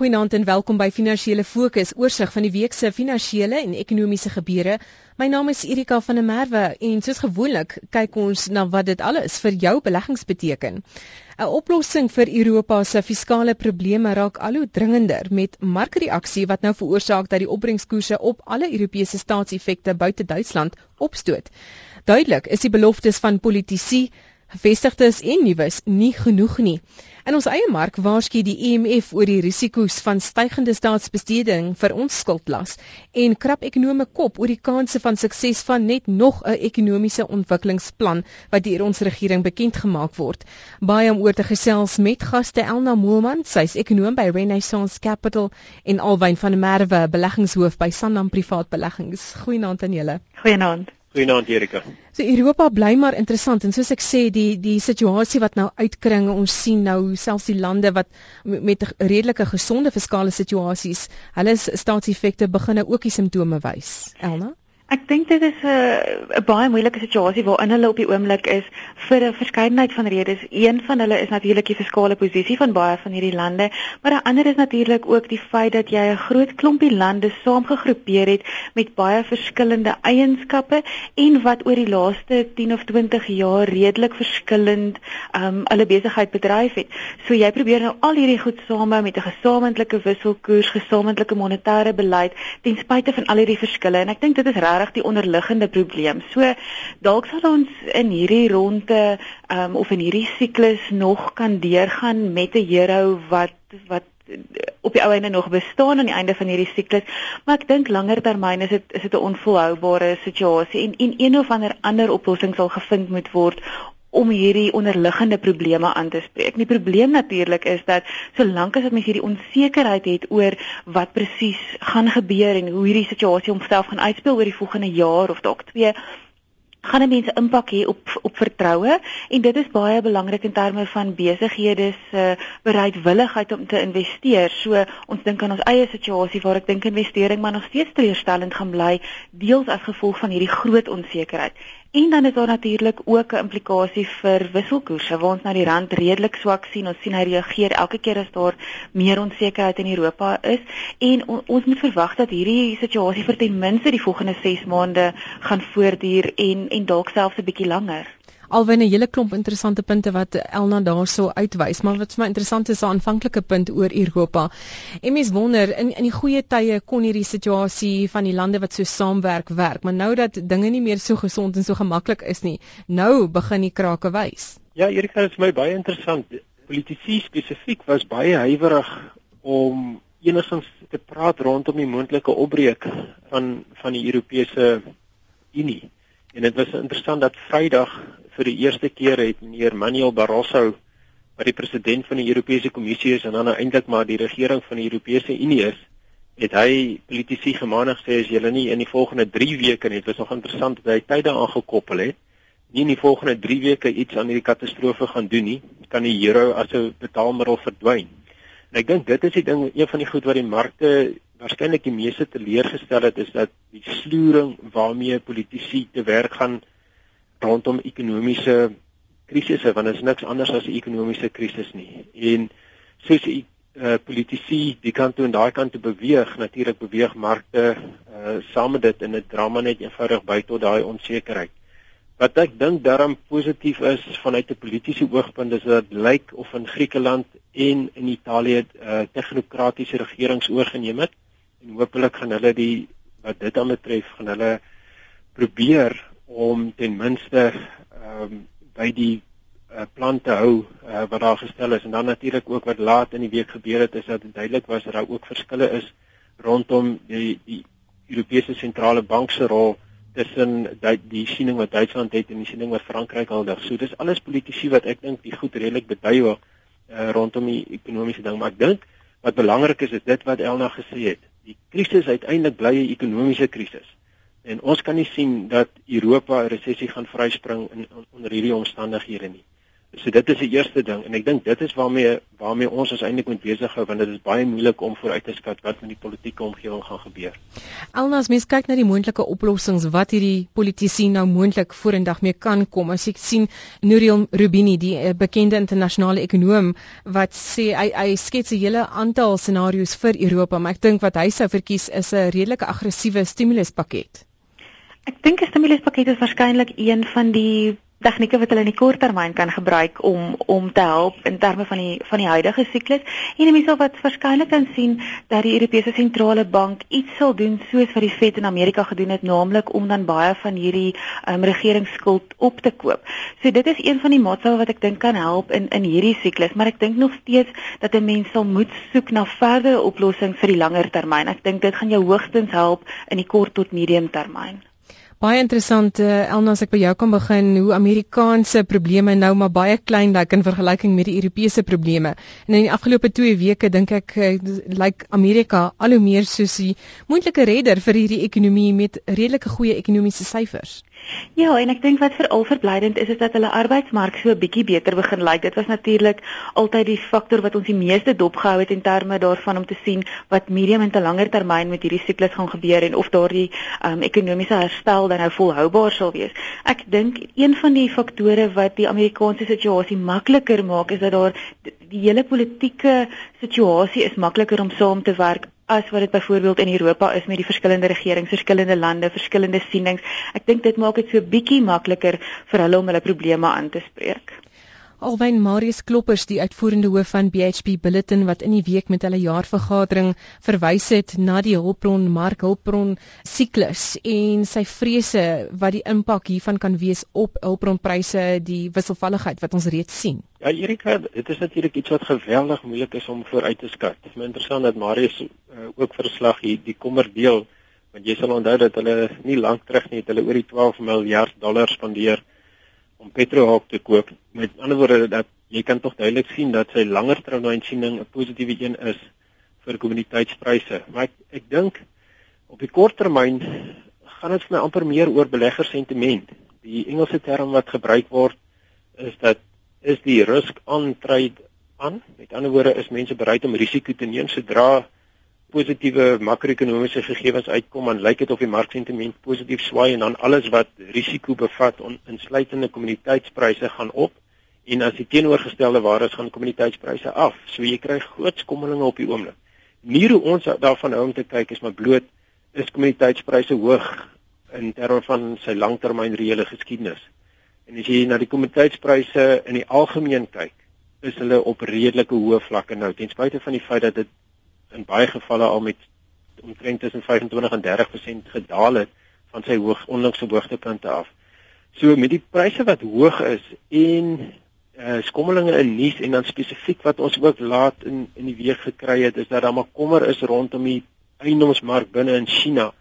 Goeienaand en welkom by Finansiële Fokus, oorsig van die week se finansiële en ekonomiese gebeure. My naam is Erika van der Merwe en soos gewoonlik kyk ons na wat dit alles vir jou beleggings beteken. 'n Oplossing vir Europa se fiskale probleme raak al hoe dringender met markreaksie wat nou veroorsaak dat die opbrengskoerse op alle Europese staatseffekte buite Duitsland opstoot. Duidelik is die beloftes van politici Gevestigdes en nuus nie genoeg nie. In ons eie mark waarsku die IMF oor die risiko's van stygende staatsbesteding vir ons skuldlas en krap ekonome kop oor die kanse van sukses van net nog 'n ekonomiese ontwikkelingsplan wat deur ons regering bekend gemaak word. Baie om oor te gesels met gaste Elna Moelman, sy's ekonom by Renaissance Capital en Alwyn van der Merwe, beleggingshoof by Sanlam Privaat Beleggings. Goeienaand aan julle. Goeienaand. Goeienaand Erika. So Europa bly maar interessant en soos ek sê die die situasie wat nou uitkring ons sien nou selfs die lande wat met redelike gesonde fiskale situasies, hulle staatseffekte begin nou ook die simptome wys. Elna? Ek dink dit is 'n 'n baie moeilike situasie waarin hulle op die oomblik is vir 'n verskeidenheid van redes. Een van hulle is natuurlik die fiskale posisie van baie van hierdie lande, maar 'n ander is natuurlik ook die feit dat jy 'n groot klompie lande saamgegroepeer het met baie verskillende eienskappe en wat oor die laaste 10 of 20 jaar redelik verskillend um hulle besigheid bedryf het. So jy probeer nou al hierdie goed samehou met 'n gesamentlike wisselkoers, gesamentlike monetêre beleid ten spyte van al hierdie verskille en ek dink dit is regtig die onderliggende probleem. So dalk sal ons in hierdie ronde um, of in hierdie siklus nog kan deurgaan met 'n euro wat wat op die ou einde nog bestaan aan die einde van hierdie siklus, maar ek dink langer termyn is dit is dit 'n onvolhoubare situasie en en een of ander ander oplossing sal gevind moet word om hierdie onderliggende probleme aan te spreek. Die probleem natuurlik is dat solank as mens hierdie onsekerheid het oor wat presies gaan gebeur en hoe hierdie situasie homself gaan uitspeel oor die volgende jaar of dalk 2 gaan mense impak hê op op vertroue en dit is baie belangrik in terme van besighede se uh, bereidwilligheid om te investeer. So ons dink aan ons eie situasie waar ek dink investering maar nog steeds teleurstellend gaan bly deels as gevolg van hierdie groot onsekerheid. En dan is daar natuurlik ook 'n implikasie vir wisselkoerse waar ons nou die rand redelik swak sien. Ons sien hy reageer elke keer as daar meer onsekerheid in Europa is en on, ons moet verwag dat hierdie situasie vir ten minste die volgende 6 maande gaan voortduur en en dalk selfs 'n bietjie langer alwen 'n hele klomp interessante punte wat Elna daarso uitwys, maar wat vir my interessant is, 'n aanvanklike punt oor Europa. En mens wonder in in die goeie tye kon hierdie situasie van die lande wat so saamwerk werk, maar nou dat dinge nie meer so gesond en so gemaklik is nie, nou begin die krake wys. Ja, Erika, dit is my baie interessant. Politici spesifiek was baie huiwerig om enigstens te praat rondom die moontlike opbreek van van die Europese Unie. En dit was interessant dat Vrydag vir die eerste keer het meneer Manuel Barroso wat die president van die Europese Kommissie is en dan eintlik maar die regering van die Europese Unie is, het hy politici gemaanig sê as julle nie in die volgende 3 weke net was nog interessant dat hy tyde aangekoppel het nie in die volgende 3 weke iets aan hierdie katastrofe gaan doen nie, kan die euro as 'n betaalmiddel verdwyn. En ek dink dit is die ding een van die goed wat die markte waarskynlik die meeste teleurgestel het is dat die sloering waarmee politici te werk gaan rondom ekonomiese krisisse want dit is niks anders as 'n ekonomiese krisis nie. En soos die uh, politici die kant toe en daai kant toe beweeg, natuurlik beweeg markte uh, saam met dit en dit dra maar net eenvoudig by tot daai onsekerheid. Wat ek dink daarom positief is vanuit 'n politieke oogpunt is dat lyk of in Griekeland en in Italië uh, tegnokratiese regerings oorgeneem het en hopelik gaan hulle die wat dit dan betref gaan hulle probeer om ten minste ehm um, by die uh, plan te hou uh, wat daar gestel is en dan natuurlik ook wat laat in die week gebeur het is dat dit duidelik was dat daar ook verskille is rondom die die Europese sentrale bank se rol tussen die, die siening wat Duitsland het en die siening wat Frankryk huldig. So dis alles politici wat ek dink die goed redelik beduie uh, rondom die ekonomiese ding, maar ek dink wat belangrik is is dit wat Elna gesê het. Die krisis uiteindelik bly 'n ekonomiese krisis. En ons kan nie sien dat Europa 'n resessie gaan vryspring in onder hierdie omstandighede nie. So dit is die eerste ding en ek dink dit is waarmee waarmee ons ons eintlik moet besig hou want dit is baie moeilik om vooruit te skat wat met die politieke omgewing gaan gebeur. Alnas mens kyk na die moontlike oplossings wat hierdie politici nou moontlik vorendag mee kan kom. As ek sien Nuriel Rubini, die eh, bekende internasionale ekonoom wat sê hy hy skets 'n hele aantal scenario's vir Europa, maar ek dink wat hy sou verkies is 'n redelike aggressiewe stimuluspakket. Ek dink 'n stimuluspakket is waarskynlik een van die tegnieke wat hulle in die kort termyn kan gebruik om om te help in terme van die van die huidige siklus en mense wat waarskynlik kan sien dat die Europese sentrale bank iets sal doen soos wat die Fed in Amerika gedoen het naamlik om dan baie van hierdie um, regeringsskuld op te koop. So dit is een van die maatskappe wat ek dink kan help in in hierdie siklus, maar ek dink nog steeds dat 'n mens sal moet soek na verdere oplossings vir die langer termyn. Ek dink dit gaan jou hoogstens help in die kort tot medium termyn. Baie interessant uh, Elna as ek by jou kan begin hoe Amerikaanse probleme nou maar baie klein lyk in vergelyking met die Europese probleme. En in die afgelope 2 weke dink ek uh, lyk Amerika al hoe meer soos die moontlike redder vir hierdie ekonomie met redelike goeie ekonomiese syfers. Ja, en ek dink wat veral verblydend is is dat hulle arbeidsmark so 'n bietjie beter begin lyk. Dit was natuurlik altyd die faktor wat ons die meeste dopgehou het in terme daarvan om te sien wat medium en te langer termyn met hierdie siklus gaan gebeur en of daardie um, ekonomiese herstel dan nou volhoubaar sal wees. Ek dink een van die faktore wat die Amerikaanse situasie makliker maak is dat daar die hele politieke situasie is makliker om saam te werk as wat dit byvoorbeeld in Europa is met die verskillende regerings, verskillende lande, verskillende sienings. Ek dink dit maak dit so bietjie makliker vir hulle om hulle probleme aan te spreek. Alwyn Marius Kloppers, die uitvoerende hoof van BHP Billiton wat in die week met hulle jaarvergadering verwys het na die hulpbron mark hulpbron siklus en sy vrese wat die impak hiervan kan wees op hulpbronpryse, die wisselvalligheid wat ons reeds sien. Ja, Erika, dit is natuurlik iets wat geweldig moeilik is om vooruit te skat. Dit is my interessant dat Marius uh, ook verslag hier die kommer deel want jy sal onthou dat hulle nie lank terug nie het hulle oor die 12 miljard dollar spandeer om Petrohawk te koop. Met ander woorde dat jy kan tog duidelik sien dat sy langer termynsiening 'n positiewe een is vir kommoditeitspryse. Maar ek ek dink op die kort termyn gaan dit vir my amper meer oor beleggersentiment. Die Engelse term wat gebruik word is dat is die risk on trade aan. Met ander woorde is mense bereid om risiko te neem sodra positiewe makro-ekonomiese gegevens uitkom en lyk dit of die marksentiment positief swaai en dan alles wat risiko bevat on, insluitende kommoditeitspryse gaan op en as die teenoorgestelde waar is gaan kommoditeitspryse af. So jy kry groot skommelinge op die oomblik. Nie hoe ons daarvan hou om te kyk is maar bloot is kommoditeitspryse hoog in terme van sy langtermyn reële geskiedenis. En as jy na die kommoditeitspryse in die algemeen kyk, is hulle op redelike hoë vlakke nou ten spyte van die feit dat dit in baie gevalle al met omtrent tussen 25 en 30% gedaal het van sy hoog onlangse hoogtepunte af. So met die pryse wat hoog is en uh, skommelinge in nuus en dan spesifiek wat ons ook laat in in die week gekry het is dat daar maar kommer is rondom die eiendomsmark binne in China.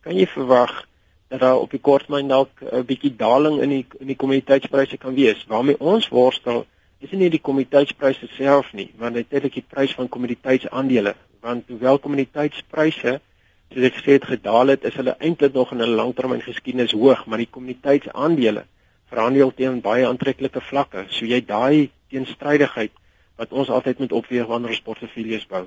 Kan jy verwag dat daar op die korttermyn dalk 'n bietjie daling in die in die kommoditeitspryse kan wees waarmee ons worstel is nie die kommoditeitspryse self nie, maar net eintlik die prys van kommoditeitsaandele, want hoewel kommoditeitspryse soos ek gesê het gedaal het, is hulle eintlik nog in 'n langtermyn geskiedenis hoog, maar die kommoditeitsaandele verhandel teen baie aantreklike vlakke. So jy daai teenstrydigheid wat ons altyd moet opweeg wanneer ons portefeuilles bou.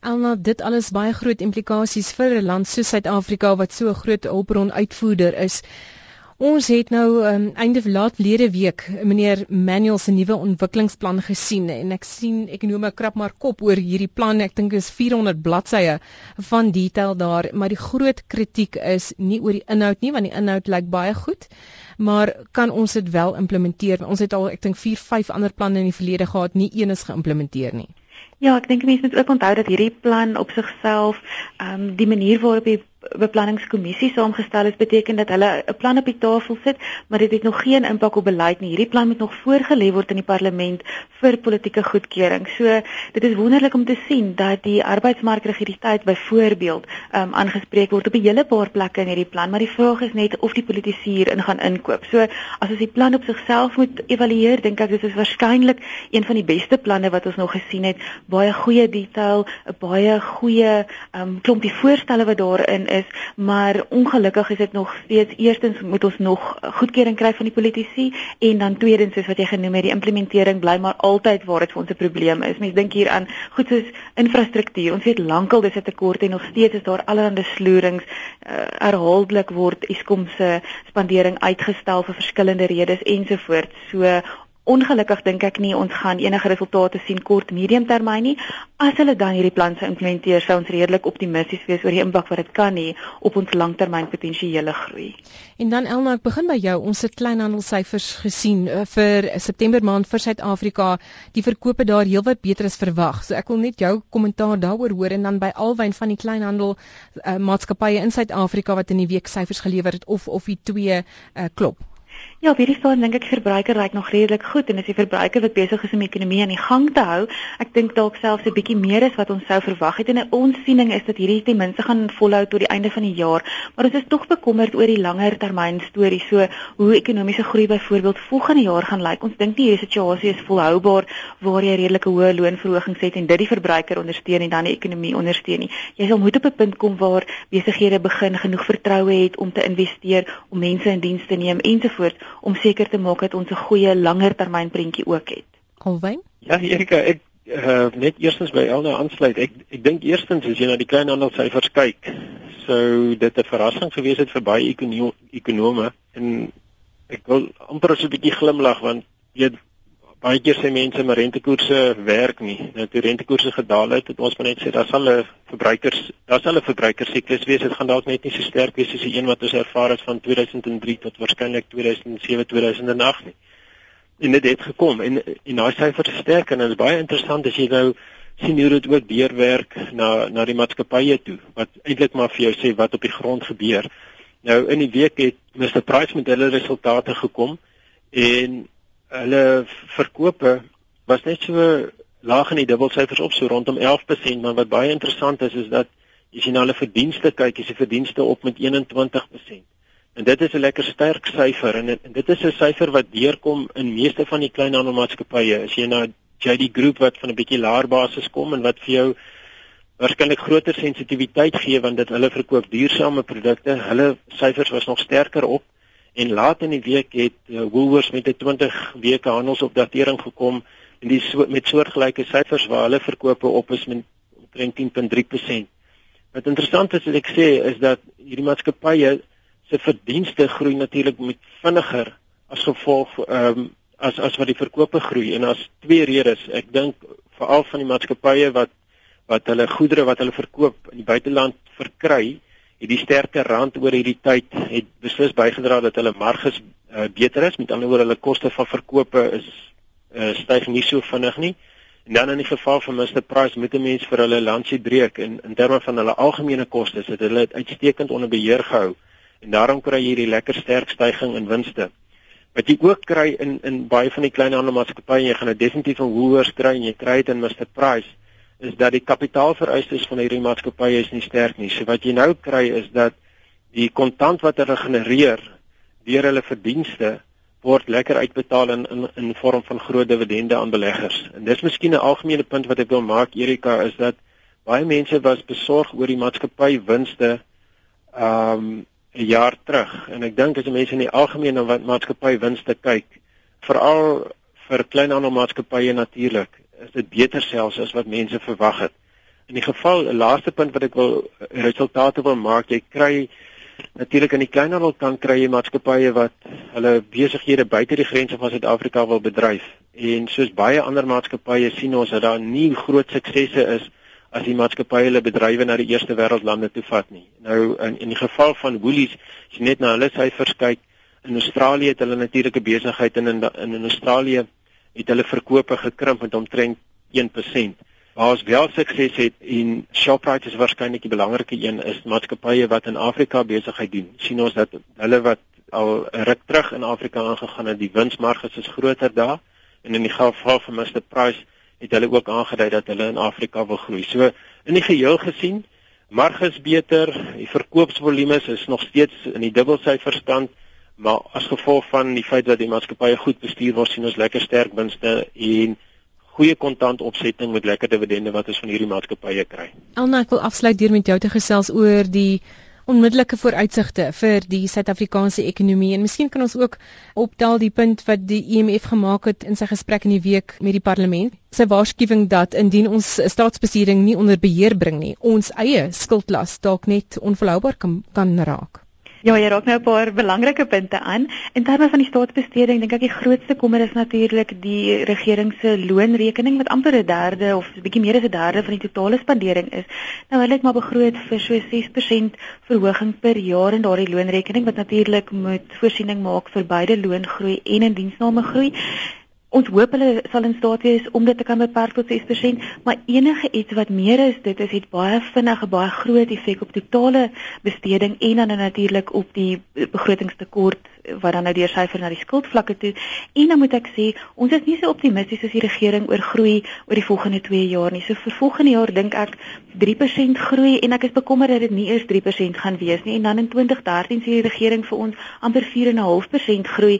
Alna, dit alles baie groot implikasies vir 'n land soos Suid-Afrika wat so 'n groot hulpbron uitvoerder is. Ons het nou um, einde laat verlede week meneer Manuel se nuwe ontwikkelingsplan gesien en ek sien ekonome krap maar kop oor hierdie plan. Ek dink is 400 bladsye van detail daar, maar die groot kritiek is nie oor die inhoud nie want die inhoud lyk baie goed. Maar kan ons dit wel implementeer? Ons het al ek dink 4, 5 ander planne in die verlede gehad, nie een is geïmplementeer nie. Ja, ek dink mense moet ook onthou dat hierdie plan op sigself, ehm um, die manier waarop die beplanningskommissie saamgestel is beteken dat hulle 'n plan op die tafel sit, maar dit het nog geen impak op beleid nie. Hierdie plan moet nog voorgelê word in die parlement vir politieke goedkeuring. So dit is wonderlik om te sien dat die arbeidsmarkreguliteit byvoorbeeld um, aangespreek word op 'n hele paar plekke in hierdie plan, maar die vraag is net of die politici hierin gaan inkoop. So as ons die plan op sigself moet evalueer, dink ek dit is waarskynlik een van die beste planne wat ons nog gesien het. Baie goeie detail, 'n baie goeie um, klompie voorstelle wat daarin is, maar ongelukkig is dit nog steeds eerstens moet ons nog goedkeuring kry van die politici en dan tweedens soos wat jy genoem het, die implementering bly maar altyd waar dit vir ons 'n probleem is. Mense dink hier aan goed soos infrastruktuur. Ons weet lankal dis 'n tekort en nog steeds is daar allerlei sloerings. Uh, herhaaldelik word Eskom se spandering uitgestel vir verskillende redes ensovoorts. So ongelukkig dink ek nie ons gaan enige resultate sien kort medium termyn nie. As hulle dan hierdie plan sou implementeer, sou ons redelik optimisties wees oor die impak wat dit kan hê op ons langtermyn potensiële groei. En dan Elna, ek begin by jou. Ons het kleinhandelsyfers gesien uh, vir September maand vir Suid-Afrika. Die verkope daar heelwat beter as verwag. So ek wil net jou kommentaar daaroor hoor en dan by alwyn van die kleinhandel uh, maatskappye in Suid-Afrika wat in die week syfers gelewer het of of die twee uh, klop. Ja, hierdie staan dink ek verbruiker lyk nog redelik goed en as die verbruiker wat besig is om die ekonomie aan die gang te hou, ek dink dalk selfs 'n bietjie meer as wat ons sou verwag het en ons siening is dat hierdie ten minste gaan volhou tot die einde van die jaar, maar ons is tog bekommerd oor die langer termyn storie, so hoe ekonomiese groei byvoorbeeld volgende jaar gaan lyk. Ons dink nie hierdie situasie is volhoubaar waar jy redelike hoë loonverhogings het en dit die verbruiker ondersteun en dan die ekonomie ondersteun nie. Jy sal moet op 'n punt kom waar besighede begin genoeg vertroue het om te investeer, om mense in diens te neem ensovoorts om seker te maak dat ons 'n goeie langer termyn prentjie ook het. Alwyn? Ja, Erika, ek uh, net eerstens by Elna aansluit. Ek ek dink eerstens as jy na die kleinhandelsyfers kyk, sou dit 'n verrassing gewees het vir baie ekonome en ek wil amper so 'n bietjie glimlag want jy baie keer sê mense maar rentekoerse werk nie. Nou toe rentekoerse gedaal het, het ons maar net sê daar sal 'n verbruikers, daar sal 'n verbruikersiklus wees. Dit gaan dalk net nie so sterk wees soos die een wat ons ervaar het van 2003 tot waarskynlik 2007, 2008 nie. En dit het gekom en en daai syfers sterk en dit is baie interessant as jy nou sien hoe dit ook deurwerk na na die maatskappye toe wat eintlik maar vir jou sê wat op die grond gebeur. Nou in die week het Mr Price met hulle resultate gekom en hulle verkope was net so laag in die dubbelsyfers op so rondom 11%, maar wat baie interessant is is dat as jy na hulle verdienste kyk, is die verdienste op met 21%. En dit is 'n lekker sterk syfer en, en dit is 'n syfer wat deurkom in meeste van die kleinhandelmaatskappye. As jy na JD Group wat van 'n bietjie laer basis kom en wat vir jou waarskynlik groter sensitiwiteit gee want dit hulle verkoop duursame produkte, hulle syfers was nog sterker op En laat in die week het uh, Woolworths met 'n 20 weke handelsopdatering gekom en die so, met soortgelyke syfers waar hulle verkope op is met omtrent 10.3%. Wat interessant is wat ek sê is dat hierdie maatskappye se verdienste groei natuurlik met vinniger as gevolg ehm um, as as wat die verkope groei en as twee redes. Ek dink veral van die maatskappye wat wat hulle goedere wat hulle verkoop in die buiteland verkry, het die sterker rand oor hierdie tyd het beslis bygedra dat hulle marges uh, beter is. Met ander woorde, hulle koste van verkope is uh, styg nie so vinnig nie. En dan in die geval van Mr Price moet 'n mens vir hulle lansie breek in in terme van hulle algemene kostes het hulle dit uitstekend onder beheer gehou. En daarom kry jy hierdie lekker sterk stygings in winste. Wat jy ook kry in in baie van die kleinhandelmaatskappye, jy gaan dit definitief in Woolworths kry en jy kry dit in Mr Price is dat die kapitaalvereistes van hierdie maatskappye is nie sterk nie. So wat jy nou kry is dat die kontant wat hulle genereer deur hulle verdienste word lekker uitbetaal in in in vorm van groot dividende aan beleggers. En dis miskien 'n algemene punt wat ek wil maak Erika is dat baie mense was besorg oor die maatskappy winste um 'n jaar terug en ek dink as jy mense in die algemeen na maatskappy winste kyk, veral vir kleinhandelmaatskappye natuurlik, is dit beter selfs as wat mense verwag het. In die geval 'n laaste punt wat ek wil resultate wil maak, jy kry natuurlik in die kleinhandel kan kry jy maatskappye wat hulle besighede buite die grense van Suid-Afrika wil bedryf. En soos baie ander maatskappye sien ons dat daar nie groot suksesse is as die maatskappye hulle bedrywe na die eerste wêreldlande toe vat nie. Nou in in die geval van Woolies, as jy net na hulle syfers kyk, in Australië het hulle natuurlike besigheid in in, in Australië het hulle verkope gekrimp met omtrent 1%. Waar ons wel sukses het en Shoprite is waarskynlik die belangrike een is maatskappye wat in Afrika besigheid doen. sien ons dat hulle wat al ruk terug in Afrika aangegaan het, die winsmarges is groter daar en in die geval van Mr Price het hulle ook aangedui dat hulle in Afrika wil groei. So in die geheel gesien marges beter, die verkoopsvolume is nog steeds in die dubbelsyfer stand maar as gevolg van die feit dat die maatskappye goed bestuur word sien ons lekker sterk winste en goeie kontantopsetting met lekker dividende wat ons van hierdie maatskappye kry. Elna, ek wil afsluit deur met jou te gesels oor die onmiddellike vooruitsigte vir die Suid-Afrikaanse ekonomie en miskien kan ons ook optel die punt wat die IMF gemaak het in sy gesprek in die week met die parlement. Sy waarskuwing dat indien ons staatsbestuuring nie onder beheer bring nie, ons eie skuldlas dalk net onvolhoubaar kan, kan raak. Ja, jy raak nou 'n paar belangrike punte aan. In terme van die staatsbesteding dink ek die grootste kommer is natuurlik die regering se loonrekening wat amper 'n derde of 'n bietjie meer as 'n derde van die totale spandering is. Nou hulle het maar begroot vir so 6% verhoging per jaar in daardie loonrekening wat natuurlik moet voorsiening maak vir beide loongroei en indiensname groei. Ons hoop hulle sal in staat wees om dit te kan beperk tot 6%, maar enige iets wat meer is, dit is het baie vinnig 'n baie groot effek op totale besteding en dan natuurlik op die begrotingstekort wat dan nou deur syfer na die skuldvlakke toe. En dan moet ek sê, ons is nie so optimisties as die regering oor groei oor die volgende 2 jaar nie. So vir volgende jaar dink ek 3% groei en ek is bekommerd dat dit nie eers 3% gaan wees nie. En dan in 2013 sê die regering vir ons amper 4.5% groei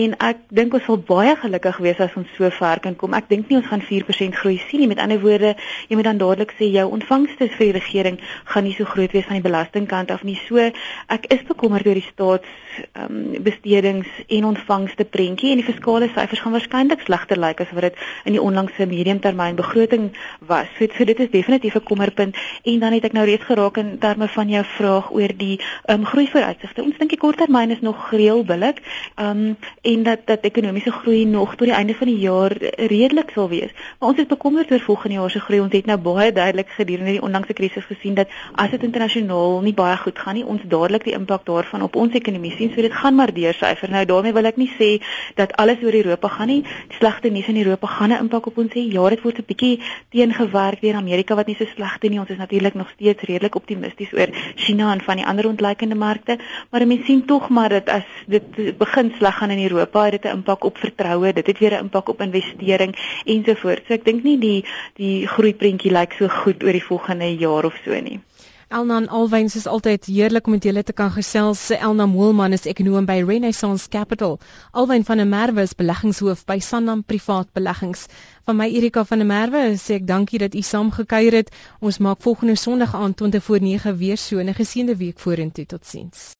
en ek dink ons sal baie gelukkig wees as ons so ver kan kom. Ek dink nie ons gaan 4% groei sien nie. Met ander woorde, jy moet dan dadelik sê jou ontvangste vir die regering gaan nie so groot wees van die belastingkant af nie. So ek is bekommerd oor die staats ehm um, bestedings en ontvangste prentjie en die fiskale syfers gaan waarskynlik slegter lyk as wat dit in die onlangse mediumtermyn begroting was. So, so dit is definitief 'n kommerpunt en dan het ek nou reeds geraak in terme van jou vraag oor die ehm um, groei vooruitsigte. Ons dink die korttermyn is nog reël billik. Ehm um, en dat dat ekonomiese groei nog tot die einde van die jaar redelik sal wees. Maar ons is bekommerd oor volgende jaar se groei. Ons het nou baie duidelik gedurende die onlangse krisis gesien dat as dit internasionaal nie baie goed gaan nie, ons dadelik die impak daarvan op ons ekonomie sien. So dit gaan maar deursyfer. Nou daarmee wil ek nie sê dat alles oor Europa gaan nie. Die slegte nuus in Europa gaan 'n impak op ons hê. Ja, dit word 'n bietjie teengewerk deur Amerika wat nie so sleg doen nie. Ons is natuurlik nog steeds redelik optimisties oor China en van die ander ontleikende markte, maar mense sien tog maar dat as dit begin sleg gaan in Europa, het dit 'n impak op vertroue. Dit het weer 'n impak op investering ensovoorts. So ek dink nie die die groeiprentjie lyk so goed oor die volgende jaar of so nie. Elna Alwyns is altyd heerlik om met julle te kan gesels. Elna Moelman is ekonom by Renaissance Capital. Alwyn van der Merwe is beleggingshoof by Sanlam Privaat Beleggings. Van my Erika van der Merwe sê ek dankie dat u saamgekuier het. Ons maak volgende Sondag aand 20 voor 9 weer so 'n geseënde week vorentoe. Totsiens.